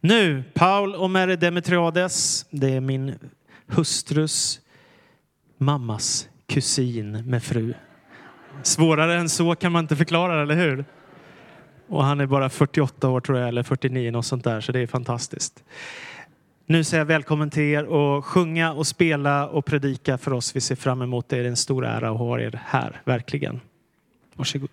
Nu, Paul och Mary Demetriades, det är min hustrus mammas kusin med fru. Svårare än så kan man inte förklara, eller hur? Och han är bara 48 år tror jag, eller 49 något sånt där, så det är fantastiskt. Nu säger jag välkommen till er och sjunga och spela och predika för oss. Vi ser fram emot det. Det är en stor ära att ha er här, verkligen. Varsågod.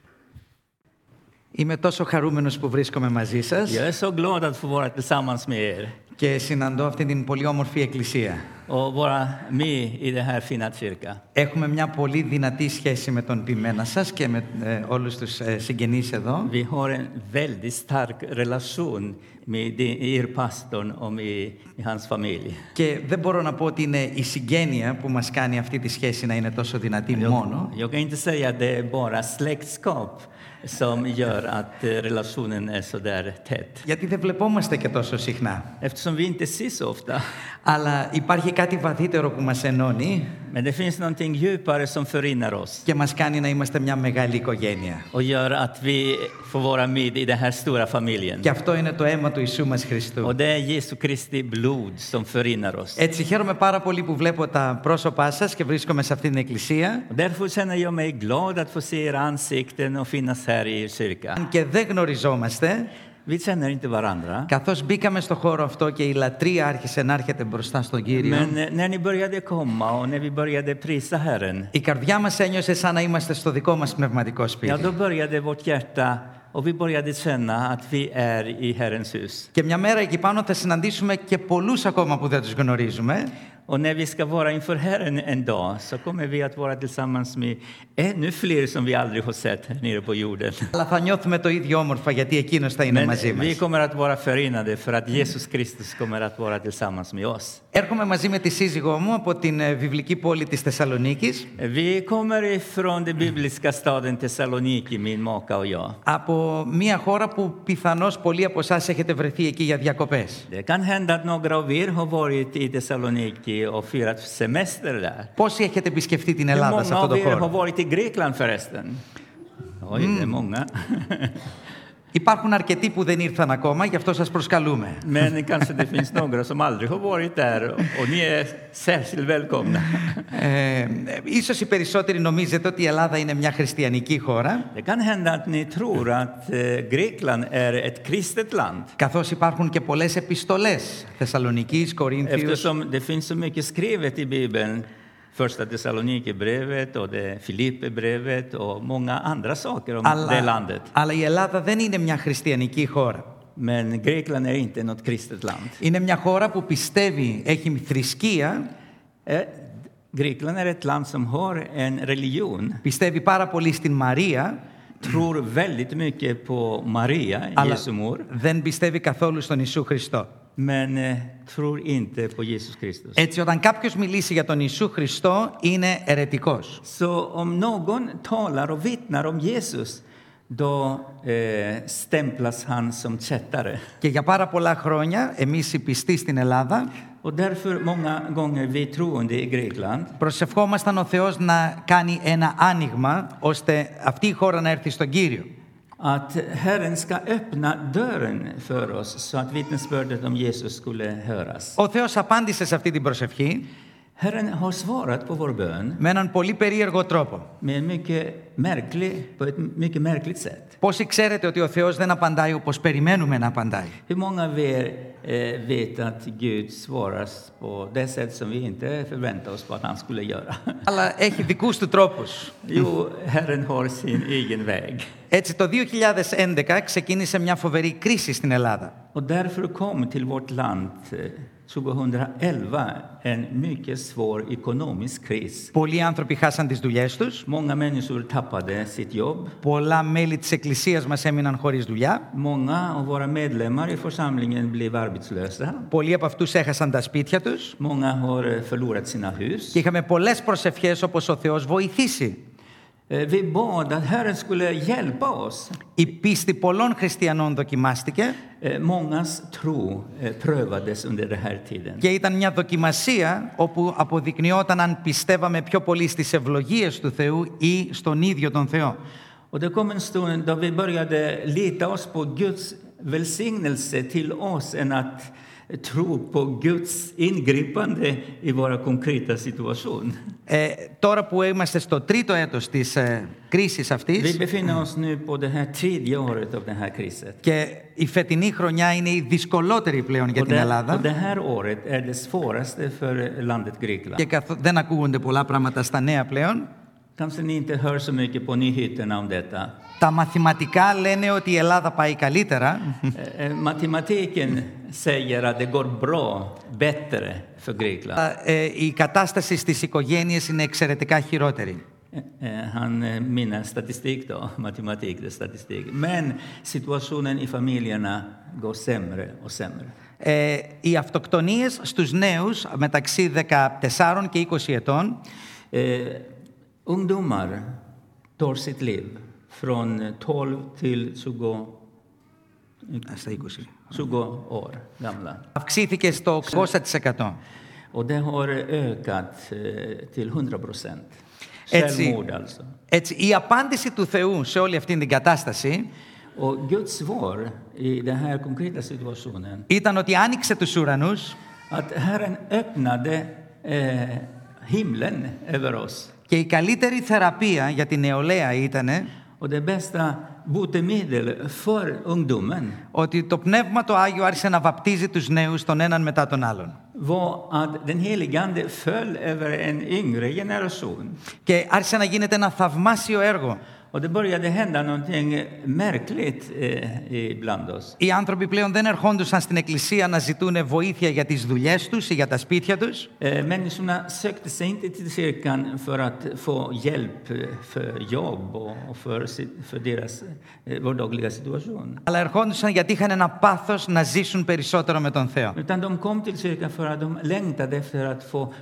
Είμαι τόσο χαρούμενος που βρίσκομαι μαζί σας Jag är så glad att få vara tillsammans med er και συναντώ αυτή την πολύ όμορφη εκκλησία. och vara med i den här fina kyrkan. Έχουμε μια πολύ δυνατή σχέση με τον ποιμένα σας και με ε, όλους τους ε, συγγενείς εδώ. Vi har en väldigt stark relation med din- er pastorn och med, med hans familj. Και δεν μπορώ να πω ότι είναι η συγγένεια που μας κάνει αυτή τη σχέση να είναι τόσο δυνατή μόνο. Jag kan inte säga att det är bara släktskap som gör att eh, relationen är så där tät. Γιατί δεν βλεπόμαστε και τόσο συχνά. Eftersom vi inte ses så ofta. Αλλά υπάρχει κάτι βαθύτερο που μας ενώνει Men det finns någonting djupare som förenar oss και μας κάνει να είμαστε μια μεγάλη οικογένεια. och gör att vi får vara med i den här stora familjen. Και αυτό είναι το αίμα του Ιησού μας Χριστού. Och det är Jesu Kristi blod som förenar oss. Έτσι χαίρομαι πάρα πολύ που βλέπω τα πρόσωπά σας και βρίσκομαι σε αυτή την εκκλησία. Och därför känner jag mig glad att få se era ansikten och finnas här i kyrkan. Αν και δεν γνωριζόμαστε, Vi känner inte varandra. καθώς μπήκαμε στο χώρο αυτό και η λατρεία άρχισε να έρχεται μπροστά στον Κύριο, Men eh, när ni började komma och när vi började prisa Herren, η καρδιά μας ένιωσε σαν να είμαστε στο δικό μας πνευματικό ja, σπίτι. då började vårt hjärta och vi började känna att vi är i Herrens hus. Και μια μέρα εκεί πάνω θα συναντήσουμε και πολλούς ακόμα που δεν τους γνωρίζουμε Och när vi ska vara inför Herren en dag så kommer vi att vara tillsammans med ännu fler som vi aldrig har sett här nere på jorden. αλλά θα νιώθουμε το ίδιο όμορφα γιατί εκείνος θα είναι Men μαζί μας. vi kommer att vara förenade för att Jesus Kristus kommer att vara tillsammans med oss. Έρχομαι μαζί με τη σύζυγό μου από την ε, βιβλική πόλη της Θεσσαλονίκης Vi kommer ifrån den bibliska staden Thessaloniki, min maka och jag. από μια χώρα που πιθανώς πολλοί από εσά έχετε βρεθεί εκεί για διακοπές. Det kan hända att några av er har varit i Thessaloniki och firat semester där. Πόσοι έχετε επισκεφτεί την Hur Ελλάδα σε många αυτό av το er har χώρο. varit i Grekland förresten? Oj, det är många. Υπάρχουν αρκετοί που δεν ήρθαν ακόμα, γι' αυτό σας προσκαλούμε. Men kanske det finns några som aldrig har varit där och ni är särskilt välkomna. Ε, ίσως οι περισσότεροι νομίζετε ότι η Ελλάδα είναι μια χριστιανική χώρα, Det kan hända att ni tror att eh, Grekland är ett kristet land. καθώς υπάρχουν και πολλές επιστολές Θεσσαλονικής, Κορίνθιους. Eftersom det finns så mycket skrivet i Bibeln, första Thessalonikerbrevet och det Filipperbrevet och många andra saker om det landet. αλλά η Ελλάδα δεν είναι μια χριστιανική χώρα. Men Grekland är inte något kristet land. Είναι μια χώρα που πιστεύει, έχει θρησκεία, Eh, Grekland är ett land som har en religion, πιστεύει πάρα πολύ στην Μαρία, tror väldigt mycket på Maria, αλλά Jesu mor, δεν πιστεύει καθόλου στον Ιησού Χριστό. Men eh, tror inte på Jesus Kristus. Έτσι, όταν κάποιος μιλήσει για τον Ιησού Χριστό, είναι ερετικός. Så om någon talar och vittnar om Jesus, då eh, stämplas han som kättare. Και για πάρα πολλά χρόνια, εμείς οι πιστοί στην Ελλάδα, Och därför många gånger vi troende i Grekland προσευχόμασταν ο Θεός να κάνει ένα άνοιγμα, ώστε αυτή η χώρα να έρθει στον Κύριο. att Herren ska öppna dörren för oss så att vittnesbördet om Jesus skulle höras. Ο Θεός απάντησε σε αυτή την προσευχή Herren har svarat på vår bön με έναν πολύ περίεργο τρόπο. med en mycket märklig, på ett mycket märkligt sätt. Πόσοι ξέρετε ότι ο Θεός δεν απαντάει όπως περιμένουμε να απαντάει. Hur många av er eh, vet att Gud svarar på det sätt som vi inte förväntar oss på att han skulle göra? Αλλά έχει δικούς του τρόπους. Jo, Herren har sin egen väg. Έτσι το 2011 ξεκίνησε μια φοβερή κρίση στην Ελλάδα. Och därför kom till vårt land eh, 2011 en mycket svår ekonomisk kris. Πολλοί άνθρωποι χάσαν τις δουλειές τους. Många människor tappade sitt jobb. Πολλά μέλη της εκκλησίας μας έμειναν χωρίς δουλειά. Många av våra medlemmar i församlingen blev arbetslösa. Πολλοί από αυτούς έχασαν τα σπίτια τους. Många har eh, förlorat sina hus. Και είχαμε πολλές προσευχές όπως ο Θεός βοηθήσει. Eh, Vi bad att Herren skulle hjälpa oss. Η πίστη πολλών χριστιανών δοκιμάστηκε Eh, Mångas tro eh, prövades under den här tiden. και ήταν μια δοκιμασία όπου αποδεικνυόταν αν πιστεύαμε πιο πολύ στις ευλογίες του Θεού ή στον ίδιο τον Θεό. Och det kom en stund då vi började lita oss på Guds välsignelse till oss än att tro på Guds ingripande i våra konkreta ε, τώρα που είμαστε στο τρίτο έτος της ε, κρίσης αυτής... Vi befinner oss nu på det här tredje året. Και η φετινή χρονιά είναι η δυσκολότερη πλέον για την Ελλάδα. Och det här året är det svåraste för landet Grekland. Και καθ, δεν ακούγονται πολλά πράγματα στα νέα πλέον. Τα μαθηματικά λένε ότι η Ελλάδα πάει καλύτερα. Ε, ε, säger att det går bra, bättre för Grekland. αλλά, ε, η κατάσταση στις οικογένειες είναι εξαιρετικά χειρότερη. Eh, eh, Han eh, minns statistik då, matematik, det är statistik. Men situationen i familjerna går sämre och sämre. Ε, οι αυτοκτονίες στους νέους μεταξύ 14 και 20 ετών Eh, ungdomar tar sitt liv från 12 till 20, Α, στα 20 20 år gamla. αυξήθηκε στο 800%. Och det har ökat eh, till 100 procent. Έτσι, Självmord alltså. έτσι, η απάντηση του Θεού σε όλη αυτή την κατάσταση Och Guds svar i den här konkreta situationen, ήταν ότι άνοιξε τους ουρανούς att Herren öppnade eh, himlen över oss. και η καλύτερη θεραπεία για την νεολαία ήταν Och det bästa botemedel för ungdomen ότι το Πνεύμα το Άγιο άρχισε να βαπτίζει τους νέους τον έναν μετά τον άλλον. var att den helige Ande föll över en yngre generation. Και άρχισε να γίνεται ένα θαυμάσιο έργο. Och det började hända någonting märkligt eh, ibland. Οι άνθρωποι πλέον δεν ερχόντουσαν στην εκκλησία να ζητούν βοήθεια για τις δουλειές τους ή για τα σπίτια τους. Μένισουνα σέκτη σε ίντε τη κυρκάν φορ ατ φω γέλπ φορ γιόμπ. Αλλά ερχόντουσαν γιατί είχαν ένα πάθος να ζήσουν περισσότερο με τον Θεό. Ήταν τον κόμ τη κυρκάν φορ ατ λέγντα δεύτερα ατ φω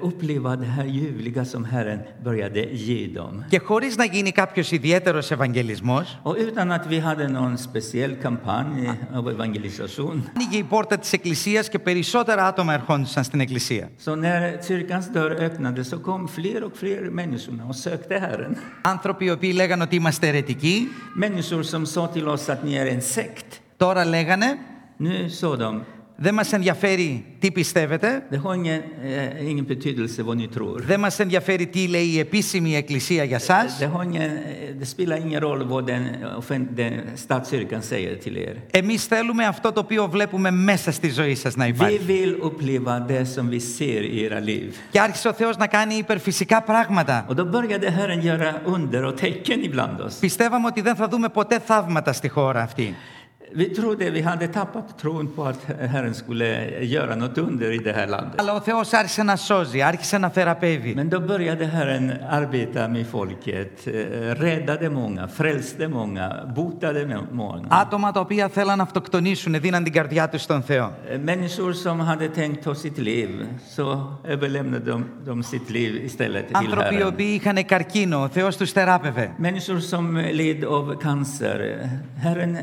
uppleva det här ljuvliga som Herren började ge dem. Και χωρίς να γίνει κάποιος ιδιαίτερος ευαγγελισμός, Och utan att vi hade någon speciell kampanj av evangelisation. άνοιγε η πόρτα της εκκλησίας και περισσότερα άτομα ερχόντουσαν στην εκκλησία. Så när kyrkans dörr öppnades så kom fler och fler människor och sökte Herren. Άνθρωποι οι οποίοι λέγανε ότι είμαστε αιρετικοί, Människor som sa till oss att ni är en sekt. τώρα λέγανε Nu sa de, δεν μας ενδιαφέρει τι πιστεύετε, det har ingen, eh, ingen betydelse vad ni tror. δεν μας ενδιαφέρει τι λέει η επίσημη εκκλησία για σας. Det, har ingen, eh, det spelar ingen roll vad den, offen- den statskyrkan säger till er. Εμείς θέλουμε αυτό το οποίο βλέπουμε μέσα στη ζωή σας να Vi υπάρχει. vill uppleva det som vi ser i era liv. Και άρχισε ο Θεός να κάνει υπερφυσικά πράγματα. Och då började Herren göra under och tecken ibland oss. Πιστεύαμε ότι δεν θα δούμε ποτέ θαύματα στη χώρα αυτή. Vi trodde vi hade tappat tron på att Herren skulle göra något under i det här landet. Αλλά ο Θεός άρχισε να σώζει, άρχισε να θεραπεύει. Men då började Herren arbeta med folket, eh, räddade många, frälste många, botade många. Άτομα τα οποία θέλαν να αυτοκτονήσουν, δίναν την καρδιά τους στον Θεό. Eh, Människor som hade tänkt ta sitt liv, så överlämnade de, de sitt liv istället till Άνθρωποι οι Herren. οποίοι είχαν καρκίνο, ο Θεός τους θεράπευε. Människor som led av cancer, eh, Herren eh,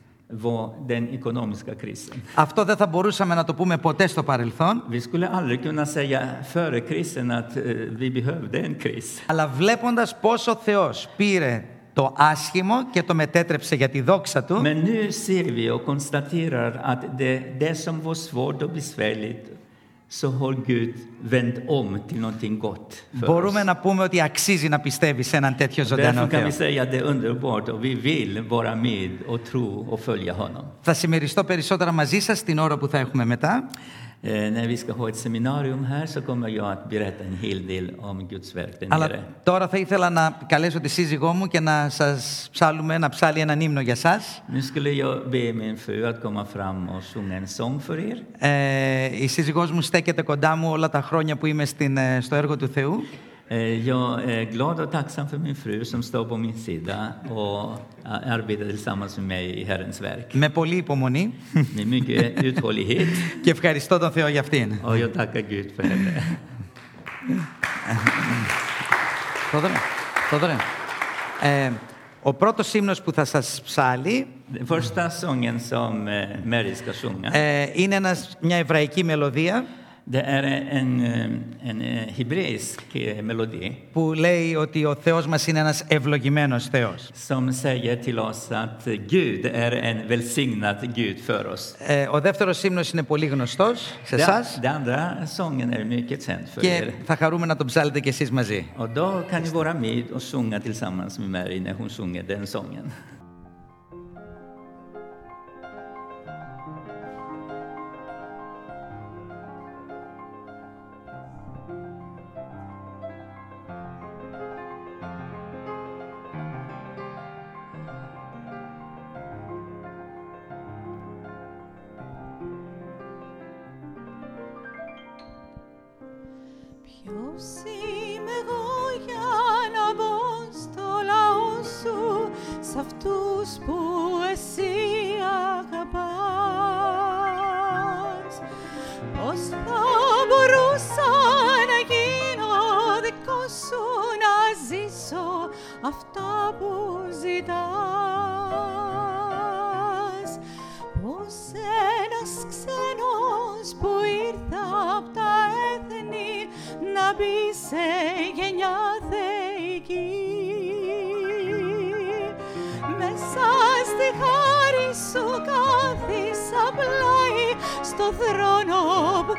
var den ekonomiska krisen. Αυτό δεν θα μπορούσαμε να το πούμε ποτέ στο παρελθόν, Vi skulle aldrig kunna säga före krisen att eh, vi behövde en kris. αλλά βλέποντας πώς ο Θεός πήρε το άσχημο και το μετέτρεψε για τη δόξα Του, Men nu ser vi och konstaterar att det, det som var svårt och besvärligt så har Gud vänt om till någonting gott för μπορούμε oss. να πούμε ότι αξίζει να πιστεύεις σε έναν τέτοιο ζωντανό Därför kan Θεό. vi säga att det är underbart och vi vill vara med och tro och följa honom. Θα συμμεριστώ περισσότερα μαζί σας την ώρα που θα έχουμε μετά. Eh, när vi ska ha ett seminarium här så kommer jag att berätta en hel del om Guds verk där nere. Αλλά τώρα θα ήθελα να καλέσω τη σύζυγό μου και να σας ψάλουμε, να ψάλει έναν ύμνο για σας. Nu skulle jag be min fru att komma fram och sjunga en sång för er. Ε, η σύζυγός μου στέκεται κοντά μου όλα τα χρόνια που είμαι στην, ε, στο έργο του Θεού. Eh, Jag är glad och tacksam för min fru som står på min sida och arbetar tillsammans med mig i Herrens verk. Με πολλή υπομονή Med mycket uthållighet και ευχαριστώ τον Θεό για αυτήν. och jag tackar Gud för henne. Θόδωρε, Θόδωρε. Ε, ο πρώτος ύμνος που θα σας ψάλει Den första sången som eh, Mary ska sjunga ε, είναι ένας, μια εβραϊκή μελωδία det är en, eh, en eh, hebreisk eh, melodi που λέει ότι ο Θεός μας είναι ένας ευλογημένος Θεός. som säger till oss att Gud är en välsignad Gud för oss. Ε, ο δεύτερος ύμνος είναι πολύ γνωστός σε Den, εσά den andra sången är mycket känd för και er. θα χαρούμε να τον ψάλετε κι εσείς μαζί. Och då kan ni vara med och sjunga tillsammans med Mary när hon sjunger den sången. Θρόνο που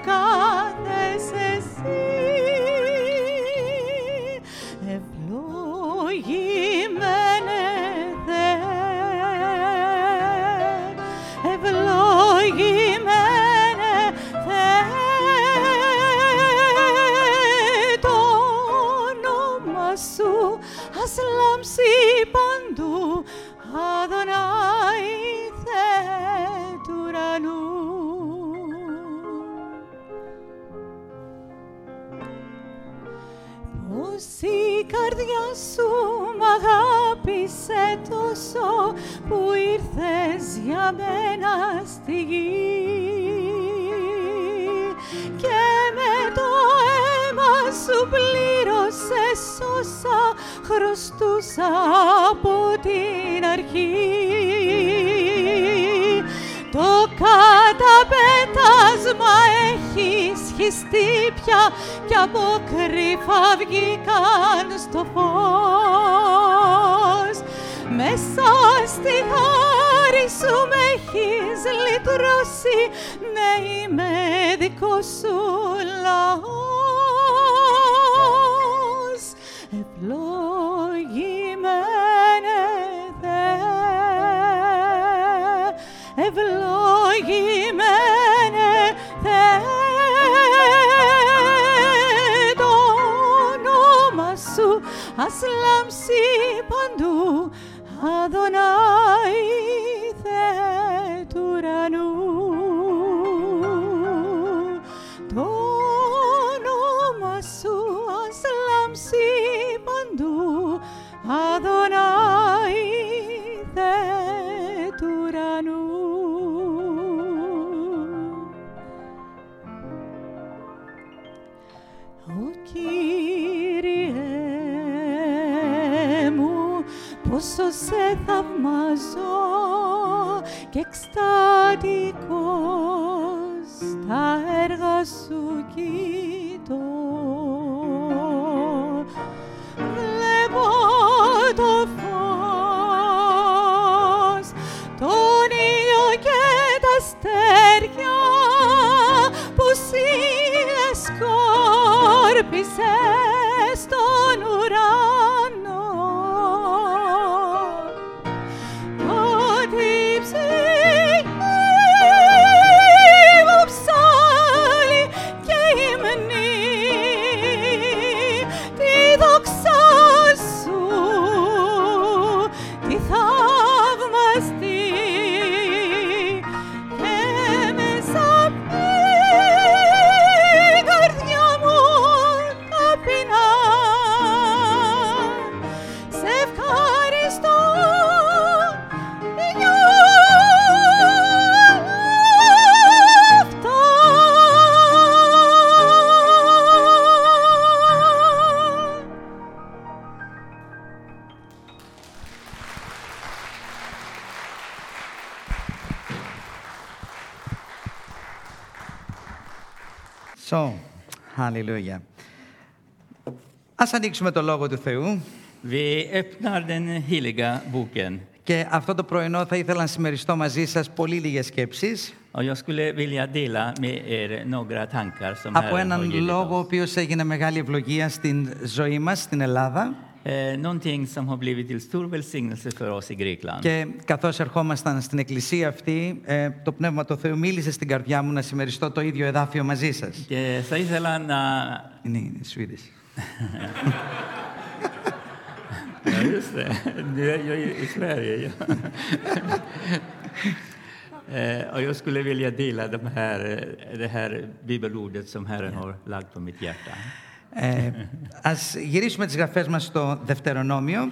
ήρθες για μένα στη γη και με το αίμα σου πλήρωσες όσα χρωστούσα από την αρχή. Το καταπέτασμα έχει σχιστεί πια κι από κρύφα βγήκαν στο φως. Μέσα στη χάρη σου με έχεις λυτρώσει, ναι είμαι δικός σου λαός. Ευλογημένε Θεέ, ευλογημένε Θεέ, το όνομα σου ας λάμψει παντού, Αδωνάη και εκστατικός τα έργα σου κοιτώ. Halleluja. Ας ανοίξουμε το Λόγο του Θεού Vi öppnar den heliga boken. και αυτό το πρωινό θα ήθελα να συμμεριστώ μαζί σας πολύ λίγες σκέψεις Och jag skulle vilja dela med er några tankar som από Herren har έναν givit λόγο ο oss. οποίος έγινε μεγάλη ευλογία στην ζωή μας, στην Ελλάδα Eh, någonting som har blivit till stor välsignelse för oss i Grekland. και καθώς ερχόμασταν στην εκκλησία αυτή ε, το Πνεύμα του Θεού μίλησε στην καρδιά μου να συμμεριστώ το ίδιο εδάφιο μαζί σας. Και θα ήθελα να... Είναι, είναι Swedish. Ja, just det. Du är ju i Sverige. Ja. Eh, Och jag skulle vilja dela de här, eh, det här bibelordet som Herren har lagt på mitt hjärta. Ε, ας γυρίσουμε τις γραφές μας στο Δευτερονόμιο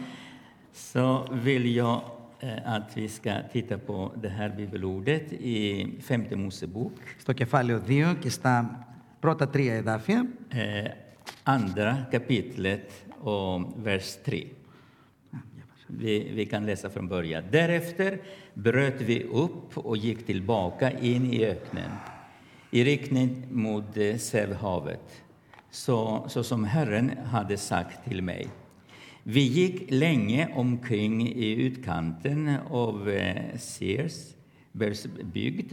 Så vill jag eh, att vi ska titta på det här bibelordet i femte Mosebok, στο κεφάλαιο 2 και στα πρώτα τρία εδάφια. eh, andra kapitlet och vers 3. Vi, vi kan läsa från början. Därefter bröt vi upp och gick tillbaka in i öknen i riktning mot eh, Sävhavet, så, så som Herren hade sagt till mig. Vi gick länge omkring i utkanten av eh, Sears bygd.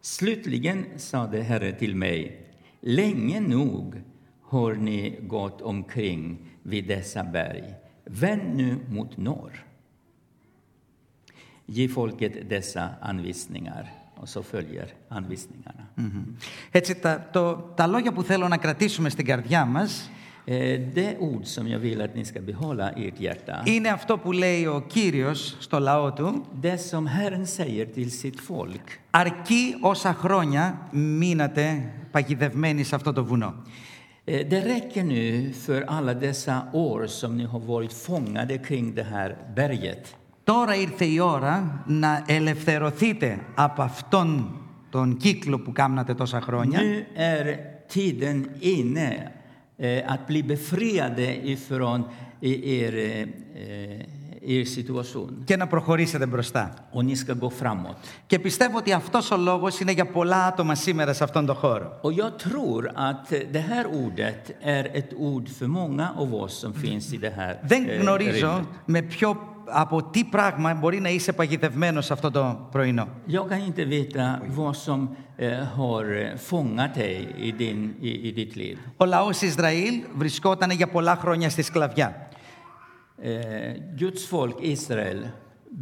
Slutligen sade Herren till mig, länge nog har ni gått omkring vid dessa berg. Vänd nu mot norr. Ge folket dessa anvisningar. Och så följer anvisningarna. Μμμ. Έτσι, τα, το, τα λόγια που θέλω να κρατήσουμε στην καρδιά μας Eh, Det ord som jag vill att ni ska behålla i ert hjärta, είναι αυτό που λέει ο Κύριος στο λαό του det som Herren säger till sitt folk. αρκεί όσα χρόνια μείνατε παγιδευμένοι σε αυτό το βουνό. Eh, Det räcker nu för alla dessa år som ni har varit fångade kring det här berget. Τώρα ήρθε η ώρα να ελευθερωθείτε από αυτόν τον κύκλο που κάμνατε τόσα χρόνια Nu är tiden inne eh, att bli befriade ifrån i- er, eh, er situation. και να προχωρήσετε μπροστά. Och ni ska gå framåt. Και πιστεύω ότι αυτός ο λόγος είναι για πολλά άτομα σήμερα σε αυτόν τον χώρο. Och jag tror att det här ordet är ett ord för många av oss som finns i det här Δεν eh, γνωρίζω rymmet. με ποιο, από τι πράγμα μπορεί να είσαι παγιδευμένος αυτό το πρωινό; Jag kan inte veta vad som eh, har eh, fångat dig i, din, i, i ditt liv. Ο λαός Ισραήλ βρισκόταν για πολλά χρόνια στη σκλαβιά. Eh, Guds folk Israel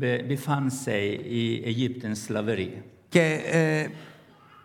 be, befann sig i Egyptens slaveri. Και ε,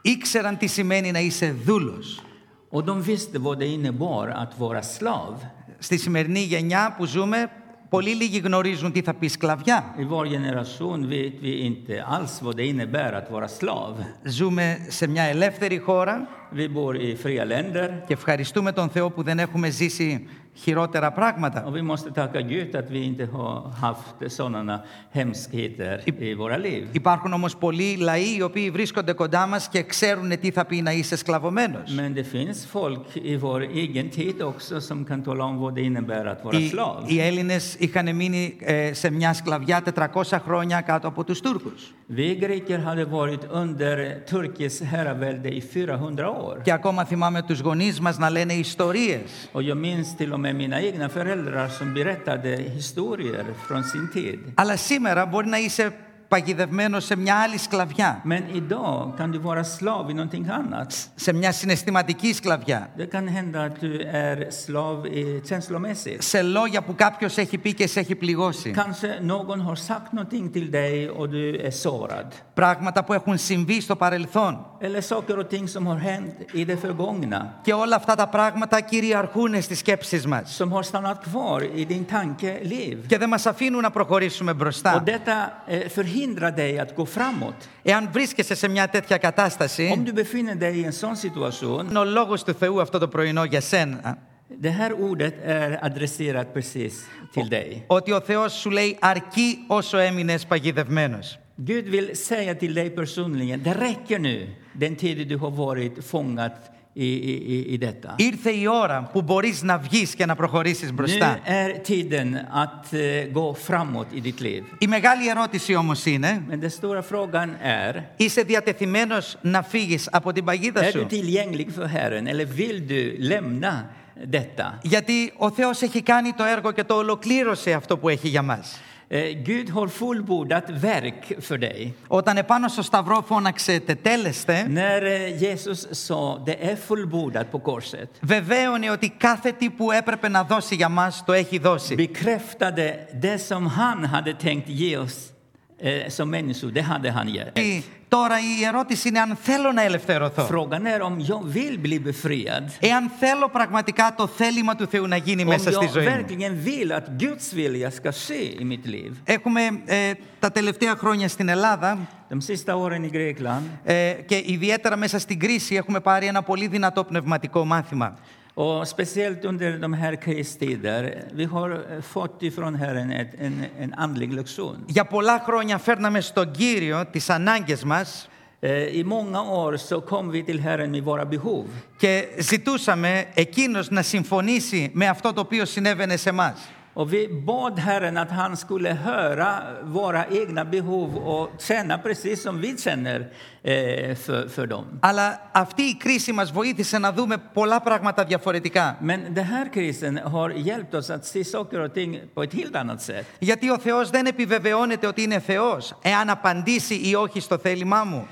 ήξεραν τι σημαίνει να είσαι δούλος. Och de visste vad det innebar att vara slav. Στη σημερινή γενιά που ζούμε, πολύ λίγοι γνωρίζουν τι θα πει σκλαβιά. I vår generation vet vi inte alls vad det innebär att vara slav. Ζούμε σε μια ελεύθερη χώρα Vi bor i fria länder και ευχαριστούμε τον Θεό που δεν έχουμε ζήσει χειρότερα πράγματα. och vi måste tacka Gud att vi inte har haft sådana hemskheter i våra liv. Υπάρχουν όμως πολλοί λαοί οι οποίοι βρίσκονται κοντά μας και ξέρουν τι θα πει να είσαι σκλαβωμένος. Men det finns folk i vår egen tid också som kan tala om vad det innebär att vara Οι, slav. οι Έλληνες είχαν μείνει ε, σε μια σκλαβιά 400 χρόνια κάτω από τους Τούρκους. Vi greker hade varit under Turkiets herravälde i 400 år. Και ακόμα θυμάμαι τους γονείς μας να λένε ιστορίες. Och jag minns till och med mina egna föräldrar som berättade historier från sin tid. Αλλά σήμερα μπορεί να είσαι παγιδευμένος σε μια άλλη σκλαβιά. Men idag kan du vara slav i någonting annat. Σε μια συναισθηματική σκλαβιά. Det kan hända att du är slav i, känslomässigt. Σε λόγια που κάποιος έχει πει και σε έχει πληγώσει. Kanske någon har sagt någonting till dig och du är sårad. Πράγματα που έχουν συμβεί στο παρελθόν. Eller saker och ting som har hänt i det förgångna. Και όλα αυτά τα πράγματα κυριαρχούν στις σκέψεις μας. Som har stannat kvar i din tankeliv. Και δεν μας αφήνουν να προχωρήσουμε Och μπροστά. detta eh, förhindrar dig att gå framåt. Εάν βρίσκεσαι σε μια τέτοια Om κατάσταση, du befinner dig i en sån situation, είναι ο λόγος του Θεού αυτό το πρωινό για σένα. det här ordet är adresserat precis till dig. Ότι ο Θεός σου λέει αρκεί όσο έμεινες παγιδευμένος. Gud vill säga till dig personligen, det räcker nu den tid du har varit fångat i, i, i detta. Ήρθε η ώρα που μπορείς να βγεις και να προχωρήσεις Nu μπροστά. är tiden att eh, gå framåt i ditt liv. Η μεγάλη ερώτηση όμως είναι, Men den stora frågan är, είσαι διατεθειμένος να φύγεις από την παγίδα är du σου. tillgänglig för Herren eller vill du lämna detta? Γιατί ο Θεός έχει κάνει το έργο και το ολοκλήρωσε αυτό που έχει για μας. Eh, Gud har fullbordat verk för dig. Όταν επάνω στο σταυρό φώναξε τετέλεστε, När eh, Jesus sa det är fullbordat på korset βεβαίωνε ότι κάθε τι που έπρεπε να δώσει για μας το έχει δώσει. bekräftade det som han hade tänkt ge oss eh, som människor, det hade han gett. Τώρα η ερώτηση είναι αν θέλω να ελευθερωθώ. Frågan är om jag vill bli befriad. Εάν θέλω πραγματικά το θέλημα του Θεού να γίνει Om μέσα στη jag ζωή μου. verkligen vill att Guds vilja ska ske i mitt liv. Έχουμε ε, τα τελευταία χρόνια στην Ελλάδα De sista åren i Grekland ε, και ιδιαίτερα μέσα στην κρίση έχουμε πάρει ένα πολύ δυνατό πνευματικό μάθημα. Och speciellt under de här kristider, vi har eh, fått ifrån Herren ett, en, en andlig lektion. Για πολλά χρόνια φέρναμε στον Κύριο τις ανάγκες μας Eh, I många år så kom vi till Herren med våra behov. και ζητούσαμε εκείνος να συμφωνήσει με αυτό το οποίο συνέβαινε σε μας. Och vi bad Herren att han skulle höra våra egna behov och känna precis som vi känner eh, för, för dem. Αλλά αυτή η κρίση μας βοήθησε να δούμε πολλά πράγματα διαφορετικά. Men den här krisen har hjälpt oss att se saker och ting på ett helt annat sätt. Γιατί ο Θεός δεν επιβεβαιώνεται ότι είναι Θεός εάν απαντήσει ή όχι στο θέλημά μου.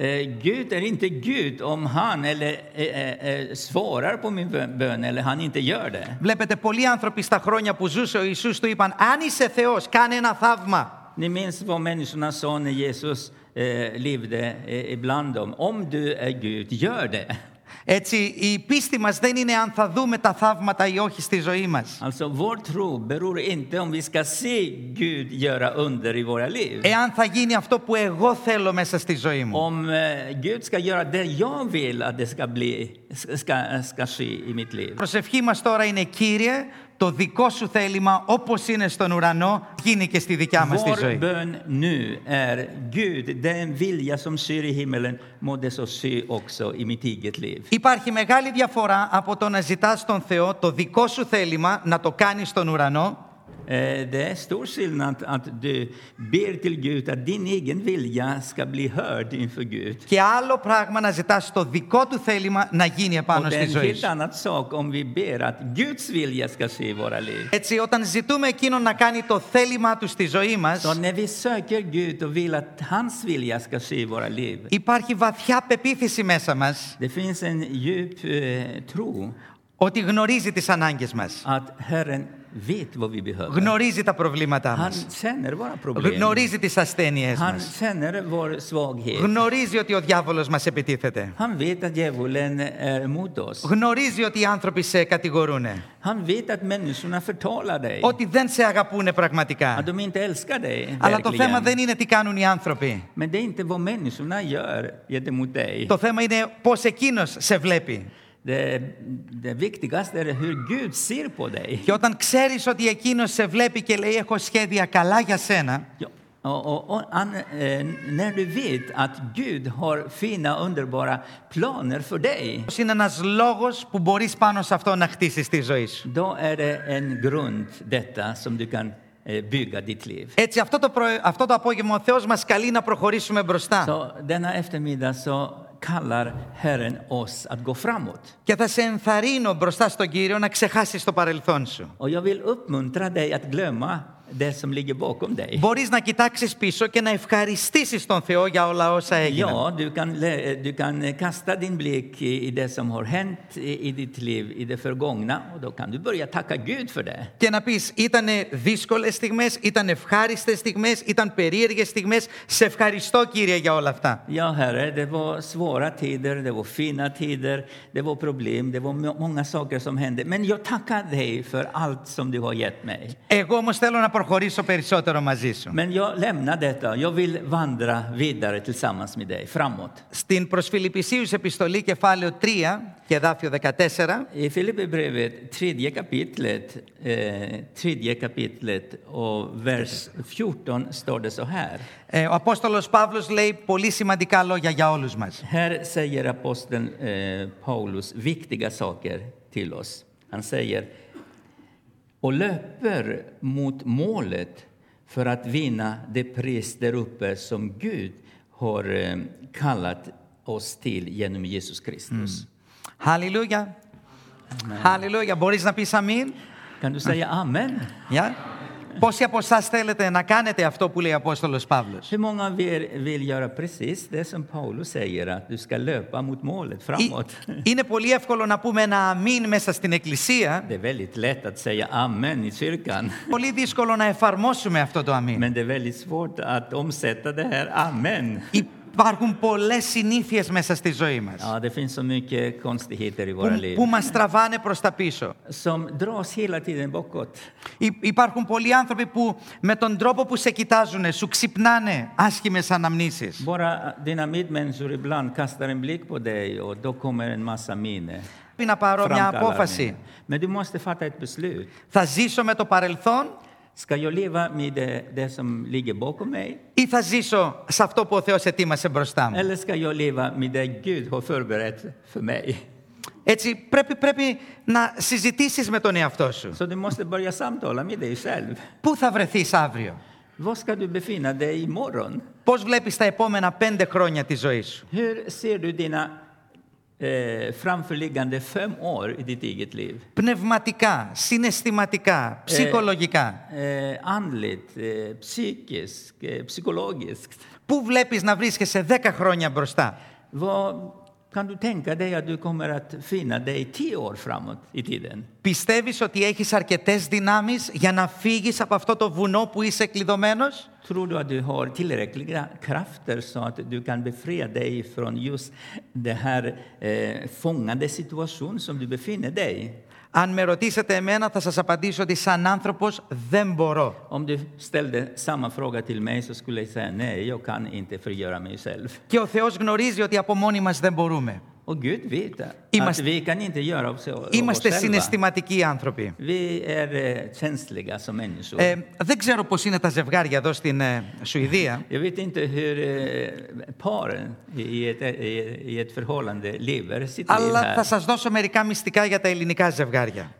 Eh, Gud är inte Gud om han eller, eh, eh, svarar på min bön- bön eller han inte gör det. Βλέπετε πολλοί άνθρωποι στα χρόνια που ζούσε ο Ιησούς του είπαν αν είσαι Θεός κάνε ένα θαύμα. Ni minns vad människorna sa när Jesus eh, levde eh, ibland dem. Om du är Gud, gör det. Έτσι η πίστη μας δεν είναι αν θα δούμε τα θαύματα ή όχι στη ζωή μας. Alltså vår tro beror inte om vi ska se Gud göra under i våra liv. Εάν θα γίνει αυτό που εγώ θέλω μέσα στη ζωή μου. Om eh, Gud ska göra det jag vill att det ska, bli, ska, ska ske i mitt liv. Η προσευχή μας τώρα είναι Κύριε, το δικό σου θέλημα όπως είναι στον ουρανό γίνει και στη δικιά μας τη Vår ζωή. bön nu är Gud, den vilja som sker i himmelen må det så ske också i mitt eget liv. Υπάρχει μεγάλη διαφορά από το να ζητάς τον Θεό το δικό σου θέλημα να το κάνεις στον ουρανό Eh, Det är stor skillnad att du ber till Gud att din egen vilja ska bli hörd inför Gud. και άλλο πράγμα να ζητάς το δικό του θέλημα να γίνει επάνω Och det är στη en ζωή helt σου. annan sak om vi ber att Guds vilja ska ske i våra liv. Έτσι, όταν ζητούμε εκείνον να κάνει το θέλημά του στη ζωή μας, Så när vi söker Gud och vill att hans vilja ska ske i våra liv, υπάρχει βαθιά πεποίθηση μέσα μας det finns en djup eh, tro ότι γνωρίζει τις ανάγκες μας. att Herren vet vad vi behöver. Γνωρίζει τα προβλήματά Han μας. känner våra problem. Γνωρίζει τις ασθένειές Han μας. känner vår svaghet. Γνωρίζει ότι ο διάβολος μας επιτίθεται. Han vet att djävulen är emot oss. Γνωρίζει ότι οι άνθρωποι σε κατηγορούν. Han vet att människorna förtalar dig. Ότι δεν σε αγαπούν Att πραγματικά. de inte älskar dig Αλλά το θέμα verkligen. δεν είναι τι κάνουν οι άνθρωποι. Men det är inte vad människorna gör gentemot dig. Το θέμα είναι πώς εκείνος σε βλέπει. Det, det viktigaste är hur Gud ser på dig. Και όταν ξέρεις ότι εκείνος σε βλέπει και λέει έχω σχέδια καλά για σένα, Ja. Och, och, och, an, eh, när du vet att Gud har fina, underbara planer för dig, είναι ένας λόγος που μπορείς πάνω σε αυτό να χτίσεις τη ζωή σου. då är det en grund, detta, som du kan eh, bygga ditt liv. Έτσι αυτό το, πρωι- αυτό το απόγευμα ο Θεός μας καλεί να προχωρήσουμε μπροστά. Så denna eftermiddag så kallar Herren oss att gå framåt. Και θα σε ενθαρρύνω μπροστά στον Κύριο να ξεχάσεις το παρελθόν σου. Och jag vill uppmuntra dig att glömma det som ligger bakom dig. Μπορείς να κοιτάξεις πίσω και να ευχαριστήσεις τον Θεό για όλα όσα έγιναν. Ja, du kan, lä- du kan kasta din blick i i det som har hänt i i ditt liv, i det förgångna, och då kan du börja tacka Gud för det. Και να πεις, ήταν δύσκολες στιγμές, ήταν ευχάριστες στιγμές, ήταν περίεργες στιγμές. Σε ευχαριστώ Κύριε για όλα αυτά. Ja, Herre, det var svåra tider, det var fina tider, det var problem, det var må- många saker som hände. Men jag tackar dig för allt som du har gett mig. Εγώ όμως θέλω να προχωρήσω περισσότερο μαζί σου. Men jag lämnar detta. Jag vill vandra vidare tillsammans med dig, framåt. Στην προς Φιλιππισίους επιστολή κεφάλαιο 3 και εδάφιο 14 I Filipperbrevet, tredje kapitlet, eh, tredje kapitlet och vers 14 står det så här. ε, ο Απόστολος Παύλος λέει πολύ σημαντικά λόγια για όλους μας. Här säger aposteln eh, Paulus viktiga saker till oss. Han säger och löper mot målet för att vinna det pris där uppe som Gud har eh, kallat oss till genom Jesus Kristus. Mm. Halleluja! Amen. Halleluja! Boris napisał amen. Kan du säga amen? Ja. Πόσοι από εσάς θέλετε να κάνετε αυτό που λέει ο Απόστολος Παύλος, Είναι πολύ εύκολο να πούμε ένα αμήν μέσα στην Εκκλησία. Πολύ δύσκολο να εφαρμόσουμε αυτό το αμήν. Υπάρχουν πολλές συνήθειες μέσα στη ζωή μας. Ja, det finns så mycket konstigheter i våra Που, liv που μας τραβάνε προς τα πίσω. som dras hela tiden bakåt. Υ- Υπάρχουν πολλοί άνθρωποι που με τον τρόπο που σε κοιτάζουν σου ξυπνάνε άσχημες αναμνήσεις. Bara dina medmänniskor ibland kastar en blick på dig och då kommer en massa minne. Πρέπει να πάρω μια Framkallar απόφαση. minne. Men du måste fatta ett beslut. Θα ζήσω με το παρελθόν Ska jag leva med det, det som ligger bakom mig? ή θα ζήσω σε αυτό που ο Θεός ετοίμασε μπροστά μου. Eller ska jag leva med det Gud har förberett för mig? Έτσι πρέπει, πρέπει να συζητήσεις με τον εαυτό σου. Så du måste börja samtala med dig själv. Πού θα βρεθείς αύριο. Var ska du befinna dig imorgon? Πώς βλέπεις τα επόμενα πέντε χρόνια της ζωής σου. Hur ser du dina eh, framförliggande fem år i ditt eget liv? Πνευματικά, συναισθηματικά, ψυχολογικά. Eh, andligt, eh, psykiskt, eh, psykologiskt. Πού βλέπεις να βρίσκεσαι δέκα χρόνια μπροστά; Vad kan du tänka dig att du kommer att finna dig tio år framåt i tiden? Πιστεύεις ότι έχεις αρκετές δυνάμεις για να fύγεις από αυτό το βουνό που είσαι κλειδωμένος. Tror du att du har tillräckliga krafter så att du kan befria dig från just den här eh, fångande situation som du befinner dig i? Αν με ρωτήσετε εμένα θα σας απαντήσω ότι σαν άνθρωπος δεν μπορώ. Om du ställde samma fråga till mig så skulle jag säga nej, jag kan inte frigöra mig själv. Και ο Θεός γνωρίζει ότι από μόνοι μας δεν μπορούμε. Ο Γκουτ βίτα. Είμαστε, συναισθηματικοί άνθρωποι. Δεν ξέρω πώς είναι τα ζευγάρια εδώ στην ε, Σουηδία. Jag vet inte hur, ε, Αλλά θα σας δώσω μερικά μυστικά για τα ελληνικά ζευγάρια.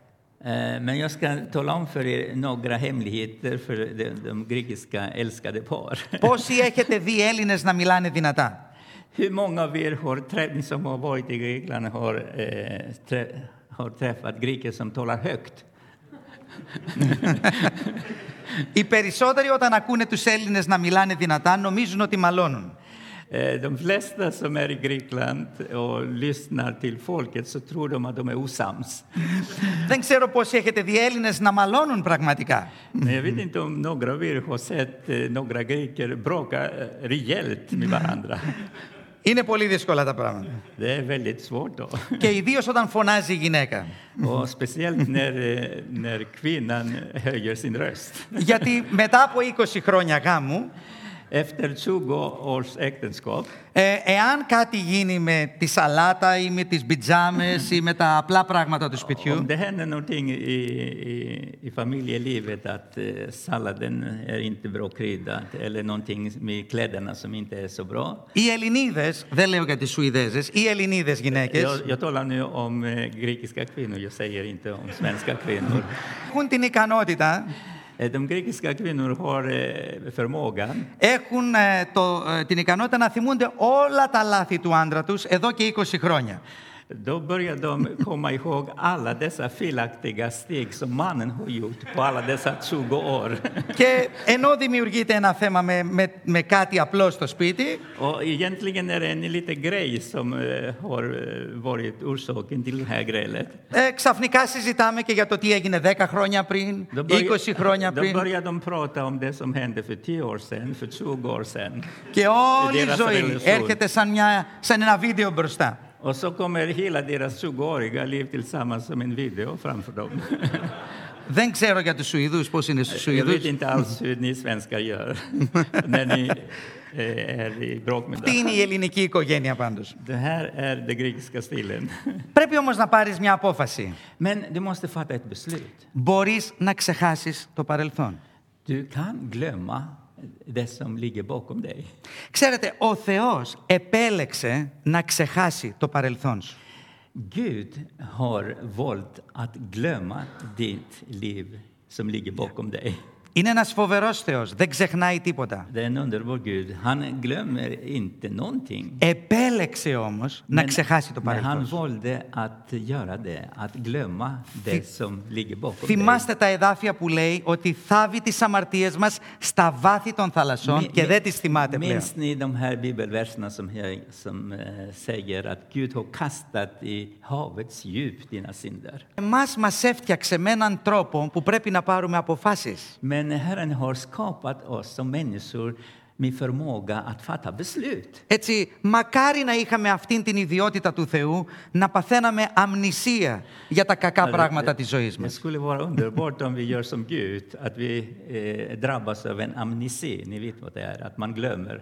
Men jag ska tala om för er några hemligheter för de, de grekiska. Πόσοι έχετε δει Έλληνες να μιλάνε δυνατά; Hur många av er har, träff- ni som har varit i Grekland har, eh, trä, har träffat greker som talar högt? Οι περισσότεροι όταν ακούνε τους Έλληνες να μιλάνε δυνατά νομίζουν ότι μαλώνουν. Eh, De flesta som är i Grekland och lyssnar till folket så tror de att de är osams. Δεν ξέρω πόσοι έχετε δει Έλληνες να μαλώνουν πραγματικά. Men jag vet inte om några av er har sett eh, några greker bråka eh, rejält med varandra. Είναι πολύ δύσκολα τα πράγματα. Det är väldigt svårt då. Και ιδίω όταν φωνάζει η γυναίκα. Och speciellt när, eh, när kvinnan höjer sin röst. Γιατί μετά από 20 χρόνια γάμου, Efter 20 års äktenskap, ε, εάν κάτι γίνει με τη σαλάτα ή με τις πιτζάμες ή με τα απλά πράγματα του σπιτιού, om det händer någonting i, i, i familjelivet, att eh, salladen är inte bra kryddad eller någonting med kläderna som inte är så bra. οι Ελληνίδες, δεν λέω για τις Σουηδέζες, οι Ελληνίδες γυναίκες Jag, jag talar nu om eh, grekiska kvinnor, jag säger inte om svenska kvinnor. έχουν την ικανότητα, Eh, De grekiska kvinnor har eh, förmågan έχουν ε, το, ε, την ικανότητα να θυμούνται όλα τα λάθη του άντρα τους εδώ και 20 χρόνια. Då börjar de komma ihåg alla dessa felaktiga steg som mannen har gjort på alla dessa 20 år. Και ενώ δημιουργείται ένα θέμα με, με, με κάτι απλό στο σπίτι, Och egentligen är det en liten grej som eh, har eh, varit orsaken till det här grälet. ε, ξαφνικά συζητάμε και για το τι έγινε 10 χρόνια πριν, Då 20 χρόνια då πριν. börjar de prata om det som hände för 10 år sedan, för 20 år sedan. Και όλη η Deras ζωή relation. έρχεται σαν, μια, σαν ένα βίντεο μπροστά. Och så kommer hela deras 20-åriga liv tillsammans som en video framför dem. Δεν ξέρω για τους Σουηδούς πώς είναι στους Jag Σουηδούς. vet inte alls hur ni svenskar gör när ni eh, är i bråk med Τι είναι varandra. η ελληνική οικογένεια πάντως. Det här är den grekiska stilen. Πρέπει όμως να πάρεις μια απόφαση. Men du måste fatta ett beslut. Μπορείς να ξεχάσεις το παρελθόν. Du kan glömma det som ligger bakom dig. Ξέρετε, ο Θεός επέλεξε να ξεχάσει το παρελθόν σου. Gud har valt att glömma ditt liv som ligger bakom dig. Είναι ένας φοβερός Θεός, δεν ξεχνάει τίποτα. Det är en underbar Gud. Han glömmer inte någonting. Επέλεξε όμως να ξεχάσει το men παρελθόν han σου. valde att göra det, att glömma det som ligger bakom dig. Θυμάστε τα εδάφια που λέει ότι θάβει τις αμαρτίες μας στα βάθη των θαλασσών Mi- και mi- δεν τις θυμάται πλέον. Minns ni de här bibelverserna som, här, som eh, säger att Gud har kastat i havets djup dina synder? Εμάς μας έφτιαξε με έναν τρόπο που πρέπει να πάρουμε αποφάσεις. Men Herren har skapat oss som människor med förmåga att fatta beslut. Έτσι, μακάρι να είχαμε αυτήν την ιδιότητα του Θεού να παθαίναμε αμνησία για τα κακά πράγματα της ζωής Det μας. skulle vara underbart om vi gör som Gud, att vi eh, drabbas av en amnesi. Ni vet vad det är, att man glömmer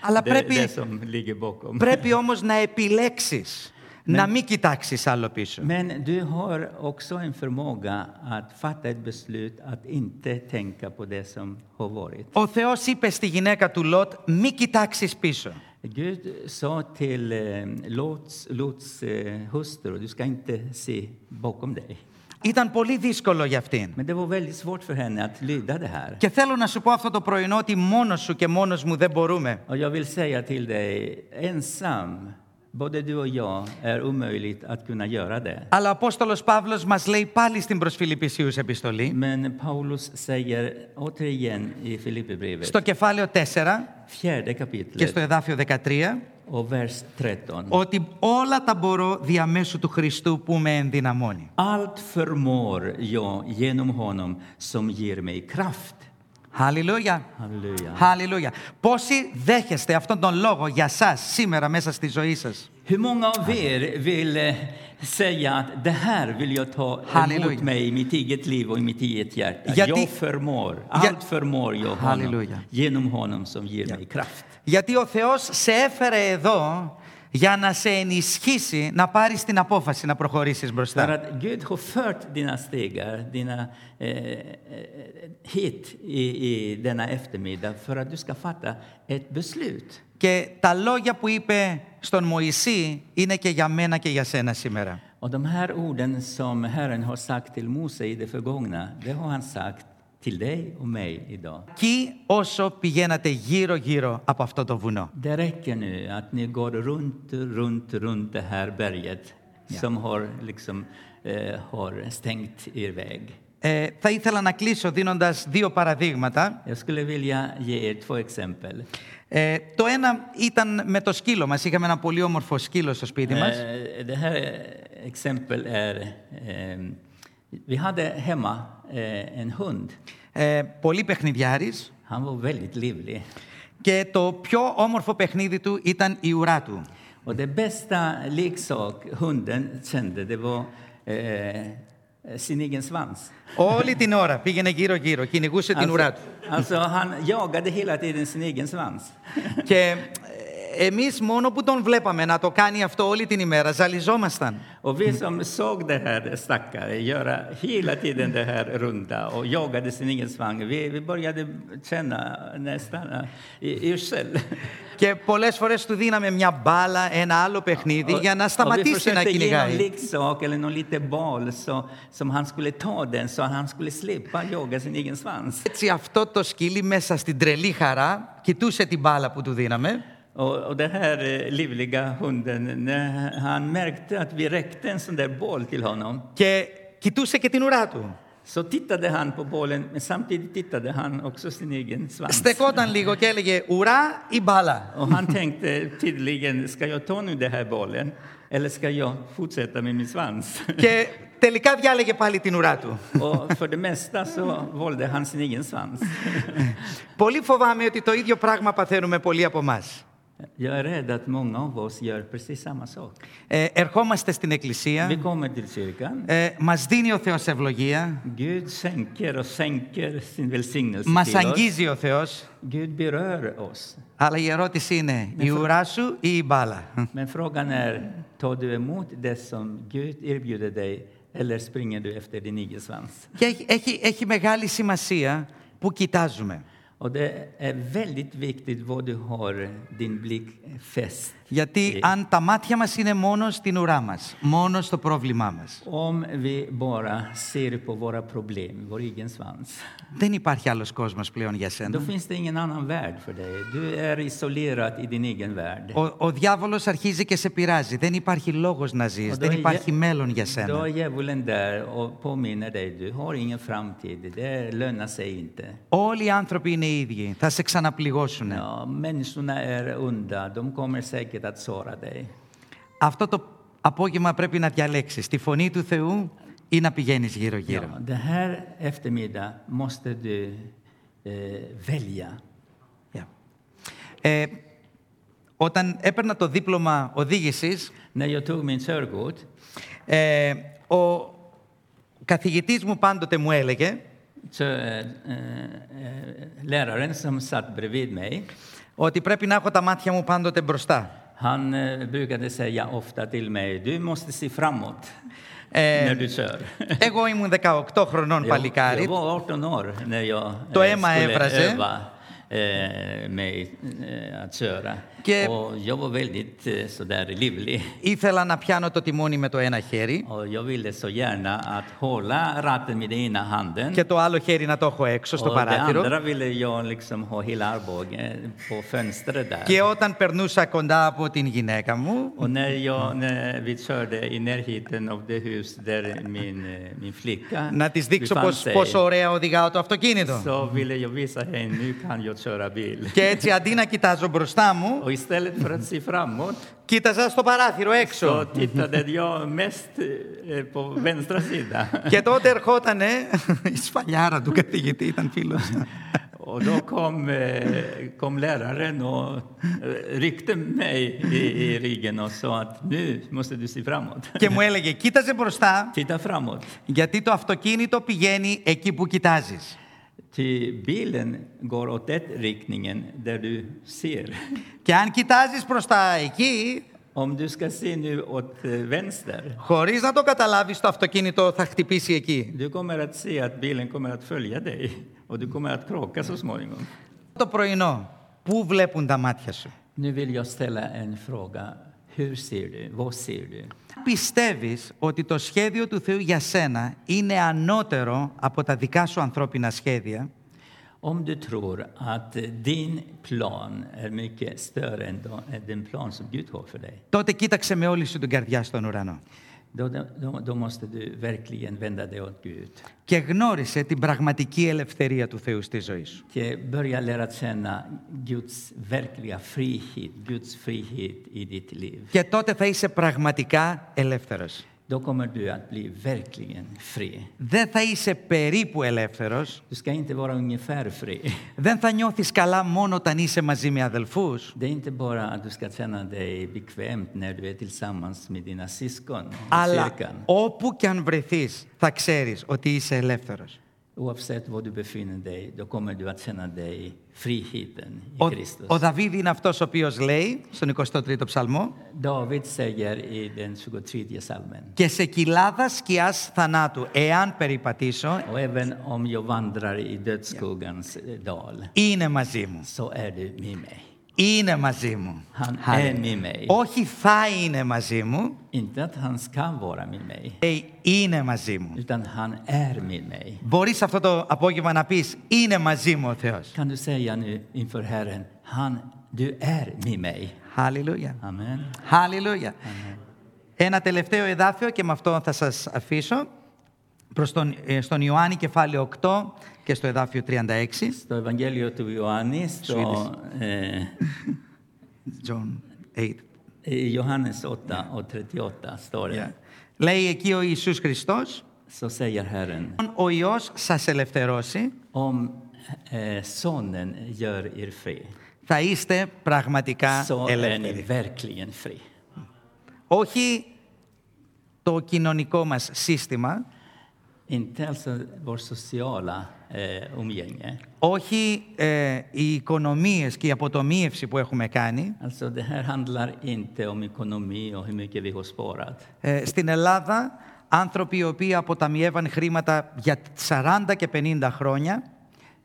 Αλλά det, πρέπει, det som ligger bakom. πρέπει όμως να επιλέξεις να μην κοιτάξεις άλλο πίσω. Men du har också en förmåga att fatta ett beslut att inte tänka på det som har varit. Ο Θεός είπε στη γυναίκα του Λότ, μη κοιτάξεις πίσω. Gud sa till eh, Lots, Lots eh, hustru, du ska inte se bakom dig. Ήταν πολύ δύσκολο για αυτήν. Men det var väldigt svårt för henne att lyda det här. Και θέλω να σου πω αυτό το πρωινό ότι μόνος σου και μόνος μου δεν μπορούμε. Och jag vill säga till dig, ensam, Αλλά ο Απόστολος Παύλος μας λέει πάλι στην προς επιστολή. Men Paulus säger återigen i Filippi. Στο κεφάλαιο 4. Και στο εδάφιο 13. Ο vers Ότι όλα τα μπορώ διαμέσου του Χριστού που με ενδυναμώνει. Allt förmår jag genom honom som ger mig kraft. Χαλιλούια. Halleluja. Χαλιλούια. Πόσοι δέχεστε αυτόν τον λόγο για σας σήμερα μέσα στη ζωή σας. Hur många av er vill eh, säga att det här vill jag ta Halleluja. emot mig i mitt eget liv och i mitt eget hjärta? Ja, det- Jag förmår, Ja. allt förmår jag honom Halleluja. genom honom som ger mig kraft. Γιατί ο Θεός σε έφερε εδώ για να σε ενισχύσει να πάρεις την απόφαση να προχωρήσεις μπροστά. Αλλά ο Θεό δυνα. hit i, denna eftermiddag för att du. Και τα λόγια που είπε στον Μωυσή είναι και για μένα και για σένα σήμερα. Och de här orden som Herren har sagt till dig och mig idag. Κι όσο πηγαίνατε γύρω-γύρω από αυτό το βουνό. Det räcker nu att ni går runt, runt, runt det här berget som har, liksom, eh, har stängt er väg. Ε, θα ήθελα να κλείσω δίνοντας δύο παραδείγματα. Jag skulle vilja ge er två exempel. Ε, το ένα ήταν με το σκύλο μας. Είχαμε ένα πολύ όμορφο σκύλο στο σπίτι μας. Eh, Det här exempel är... Eh, vi hade hemma eh, en hund. Ε, πολύ παιχνιδιάρης. Han var väldigt livlig. Και το πιο όμορφο παιχνίδι του ήταν η ουρά του. Och det bästa leksak hunden kände, det var eh, sin egen svans. Όλη την ώρα πήγαινε γύρω-γύρω, κυνηγούσε την ουρά του. alltså, han jagade hela tiden sin egen svans. Και ε, εμείς μόνο που τον βλέπαμε να το κάνει αυτό όλη την ημέρα, ζαλιζόμασταν. Ο vi som såg det här stackare göra hela tiden det. Και πολλές φορές του δίναμε μια μπάλα, ένα άλλο παιχνίδι για να σταματήσει να κυνηγάει. Και ένα λίξο. Έτσι αυτό το σκύλι μέσα στην τρελή χαρά κοιτούσε την μπάλα που του δίναμε. Och, och den här eh, livliga hunden, när han märkte att vi räckte en sån där boll till honom και κοιτούσε και την ουρά του. så tittade han på bollen, men samtidigt tittade han också sin egen svans. Στεκόταν λίγο και έλεγε ουρά ή μπάλα. Och han tänkte tydligen, ska jag ta nu den här bollen eller ska jag fortsätta med min svans? και τελικά διάλεγε πάλι την ουρά του. och för det mesta så valde han sin egen svans. Πολύ φοβάμαι ότι το ίδιο πράγμα παθαίνουμε πολλοί από εμά. Jag är rädd att många av oss gör precis samma sak. Ε, ερχόμαστε στην εκκλησία, Vi kommer till kyrkan. ε, μας δίνει ο Θεός ευλογία, Gud skänker och skänker sin välsignelse μας till oss. αγγίζει ο Θεός, Gud berör oss. αλλά η ερώτηση είναι η ουρά σου ή η μπάλα. Men frågan är, tar du emot det som Gud erbjuder dig eller springer du efter din egen svans? Και έχει, έχει, έχει μεγάλη σημασία που κοιτάζουμε. Och det är väldigt viktigt vad du har din blick fäst Γιατί i. αν τα μάτια μας είναι μόνο στην ουρά μας, μόνο στο πρόβλημά μας, Om vi bara ser på våra problem, vår egen svans, δεν υπάρχει άλλος κόσμος πλέον για då σένα. finns det ingen annan värld för dig. Du är isolerad i din egen värld. Ο, ο διάβολος αρχίζει και σε πειράζει. Δεν υπάρχει λόγος να ζεις. Och Δεν är υπάρχει djä- μέλλον για Då är σένα. djävulen där och påminner dig, du har ingen framtid, det lönar sig inte. Όλοι οι άνθρωποι είναι ίδιοι. Θα σε ξαναπληγώσουν. Ja, människorna är onda, de kommer säkert att såra dig. Αυτό το απόγευμα πρέπει να διαλέξεις τη φωνή του Θεού ή να πηγαίνεις Ja, γύρω-γύρω. det här eftermiddag måste du eh, välja. Yeah. Ε, όταν έπαιρνα το δίπλωμα οδήγησης, När jag tog min körkort ε, ο καθηγητής μου πάντοτε μου έλεγε så eh, eh, läraren som satt bredvid mig, ότι πρέπει να έχω τα μάτια μου πάντοτε μπροστά. han eh, brukade säga ofta till mig, du måste se framåt Ε, när du kör. εγώ ήμουν 18 χρονών Jag, παλικάρι. jag var 18 år när jag Το eh, αίμα skulle έβραζε. öva eh, mig eh, att köra. Και ήθελα να πιάνω το τιμόνι με το ένα χέρι. Και το άλλο χέρι να το έχω έξω στο παράθυρο. Και όταν περνούσα κοντά από την γυναίκα μου. Να της δείξω πώς, πόσο ωραία οδηγάω το αυτοκίνητο. Και έτσι αντί να κοιτάζω μπροστά μου. voi stelle frazzi frammo. Κοίτα στο παράθυρο έξω. και τότε ερχόταν η σφαλιάρα του καθηγητή, ήταν φίλος. Ο λέραρε νο ρίκτε η. Και μου έλεγε κοίταζε μπροστά. Κοίτα. Γιατί το αυτοκίνητο πηγαίνει εκεί που κοιτάζεις. Ty bilen går åt den riktningen där du ser. Και αν κοιτάζεις προς τα εκεί, Om du ska se nu åt eh, vänster, χωρίς να το καταλάβεις, το αυτοκίνητο θα χτυπήσει εκεί. du kommer att se att bilen kommer att följa dig och du kommer att krocka så småningom. Το πρωινό, πού βλέπουν τα μάτια σου. Nu vill jag ställa en fråga. Hur ser du? Vad ser du? Πιστεύεις ότι το σχέδιο του Θεού για σένα είναι ανώτερο από τα δικά σου ανθρώπινα σχέδια, Om du tror att din plan är mycket större än då- än den plan som Gud har för dig, τότε κοίταξε με όλη σου την καρδιά στον ουρανό. Då, då, då måste du verkligen vända dig åt Gud. Και γνώρισε την πραγματική ελευθερία του Θεού στη ζωή σου. Και börja lära känna Guds verkliga frihet, Guds frihet i ditt liv. Και τότε θα είσαι πραγματικά ελεύθερος. Då kommer du att bli verkligen fri. Δεν θα είσαι περίπου ελεύθερος. Du ska inte vara ungefär fri. Δεν θα νιώθεις καλά μόνο όταν είσαι μαζί με αδελφούς. Det är inte bara att du ska känna dig bekvämt när du är tillsammans med dina syskon i Αλλά kyrkan. όπου και αν βρεθείς θα ξέρεις ότι είσαι ελεύθερος. Oavsett var du befinner dig, då kommer du att känna dig friheten i Ο, Kristus. ο Δαβίδ είναι αυτός ο οποίος λέει στον 23ο ψαλμό David säger i den 23 salmen. «Και σε κοιλάδα σκιάς θανάτου, εάν περιπατήσω, Och även om jag vandrar i dödsskuggans eh, dal, είναι μαζί μου». så är du med mig. Είναι μαζί μου. Han Χάρη. är med mig. Όχι θα είναι μαζί μου, Inte att han ska vara med mig, λέει είναι μαζί μου. utan han är med mig. Μπορείς αυτό το απόγευμα να πεις είναι μαζί μου ο Θεός. Kan du säga nu inför Herren, han, du är med mig. Χαλιλούια. Amen. Χαλιλούια. Ένα τελευταίο εδάφιο και με αυτό θα σας αφήσω προς τον, ε, στον Ιωάννη κεφάλαιο 8 και στο εδάφιο 36. Στο Evangelium του Ιωάννη, στο, ε, John 8. i Johannes 8 och 38 står det, Λέει εκεί ο Ιησούς Χριστός, så säger Herren, ο Υιός σας ελευθερώσει, om eh, Sonen gör er fri, θα είστε πραγματικά så är ni ελεύθεροι. verkligen fri. Όχι το κοινωνικό μας σύστημα, Inte alltså vårt sociala eh, umgänge; όχι ε, οι οικονομίες και η αποτομίευση που έχουμε κάνει. Alltså det här handlar inte om ekonomi och hur mycket vi har sparat. Ε, στην Ελλάδα, άνθρωποι οι οποίοι αποταμιεύαν χρήματα για 40 και 50 χρόνια,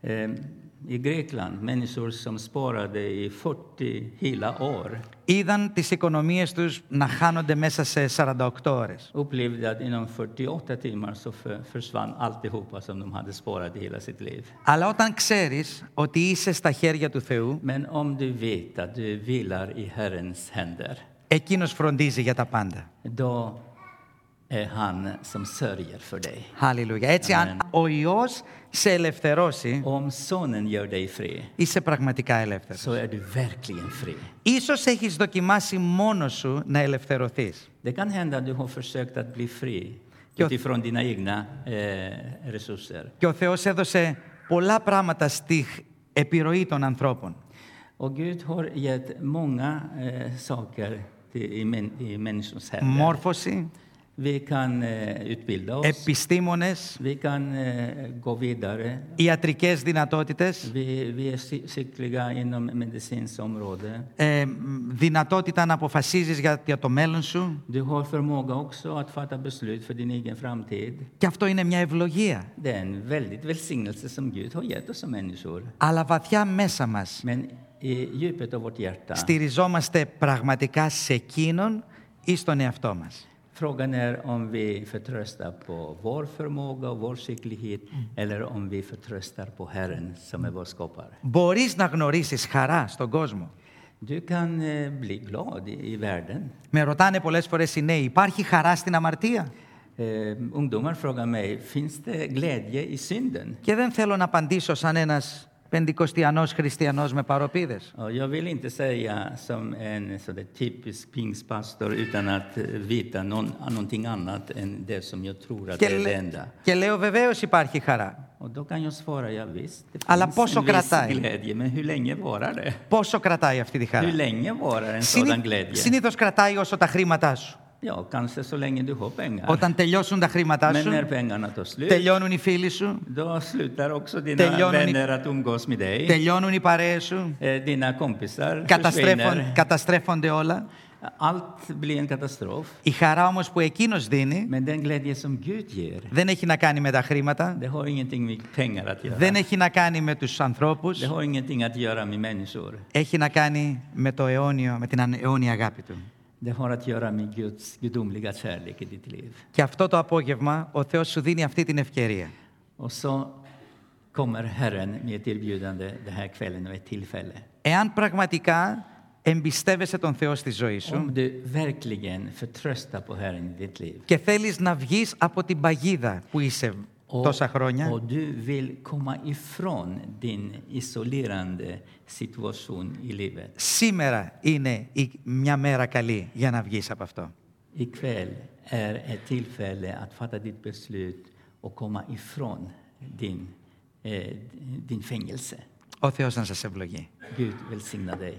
Eh, I Grekland, människor som sparade i 40 hela år είδαν τις οικονομίες τους να χάνονται μέσα σε 48 ώρες. upplevde att inom 48 timmar så för, försvann alltihopa som de hade sparat i hela sitt liv. Αλλά όταν ξέρεις ότι είσαι στα χέρια του Θεού, Men om du vet att du vilar i Herrens händer, εκείνος φροντίζει για τα πάντα. då är han som sörjer för dig. Χαλιλούια. Έτσι, αν Αμέν. ο Υιός σε ελευθερώσει, Om Sonen gör dig fri, είσαι πραγματικά ελεύθερος. så är du verkligen fri. Ίσως έχεις δοκιμάσει μόνος σου να ελευθερωθείς. Det kan hända att du har försökt att bli fri Ja. utifrån dina egna eh, resurser. Και ο Θεός έδωσε πολλά πράγματα στη επιρροή των ανθρώπων. Och Gud har gett många eh, saker till, i, män, i människors händer. Μόρφωση, Vi kan eh, utbilda oss, επιστήμονες, vi kan eh, gå vidare. ιατρικές δυνατότητες, Vi, vi är cy- skickliga inom medicinskt område. ε, μ, δυνατότητα να αποφασίζεις για, για το μέλλον σου. Du har förmåga också att fatta beslut för din egen framtid. Και αυτό είναι μια ευλογία. Det är en väldigt välsignelse som Gud har gett oss som människor. Αλλά βαθιά μέσα μας Men i djupet av vårt hjärta, στηριζόμαστε πραγματικά σε εκείνον ή στον εαυτό μας. Frågan är om vi förtröstar på vår förmåga och vår skicklighet eller om vi förtröstar på Herren som är vår skapare. Μπορείς να γνωρίσεις χαρά στον κόσμο. Du kan eh, bli glad i, i världen. Με ρωτάνε πολλές φορές οι νέοι, υπάρχει χαρά στην αμαρτία. Eh, ungdomar frågar mig, finns det glädje i synden? Και δεν θέλω να απαντήσω σαν ένας πεντηκοστιανός χριστιανός με παροπίδες. Jag vill inte säga som en typisk pingspastor utan att veta någonting annat än det som jag tror att det är det Και λέω βεβαίως υπάρχει χαρά. Αλλά πόσο κρατάει; Πόσο κρατάει αυτή τη χαρά; Συνήθως κρατάει όσο τα χρήματά σου. Ja, kanske så länge du har pengar. Όταν τελειώσουν τα χρήματά Men σου, när pengarna tar slut, τελειώνουν οι φίλοι σου, då slutar också dina Τελειώνουν οι- vänner att umgås med dig. τελειώνουν οι παρέες σου, Eh, Dina kompisar καταστρέφον, försvinner. καταστρέφονται όλα. Allt blir en katastrof. Η χαρά όμως που εκείνος δίνει Men den glädje som Gud ger, δεν έχει να κάνει με τα χρήματα, det har ingenting med pengar att göra. δεν έχει να κάνει με τους ανθρώπους, Det har ingenting att göra med människor. έχει να κάνει με το αιώνιο, με την ανε- αιώνια αγάπη του. Δεν φοράτε γιαραμή γιατί δούμπλιγας έλλεικε την ζωή. Και αυτό το απόγευμα ο Θεός σου δίνει αυτή την ευκαιρία. Ο ΣΟ ΚΟΜΜΕΡ ΧΑΡΕΝ μια τιμήδη δεν δεχθήκει νωρίς τιμήδη. Εάν πραγματικά εμπιστεύεσαι τον Θεό στη ζωή σου και θέλεις να βγεις από την παγίδα που είσαι. τόσα χρόνια, och du vill komma ifrån din isolerande situation i livet. σήμερα είναι η- μια μέρα καλή για να βγεις από αυτό. Ikväll är ett tillfälle att fatta ditt beslut och komma ifrån din, eh, din fängelse. Ο Θεός να σας ευλογεί. Gud välsigna dig.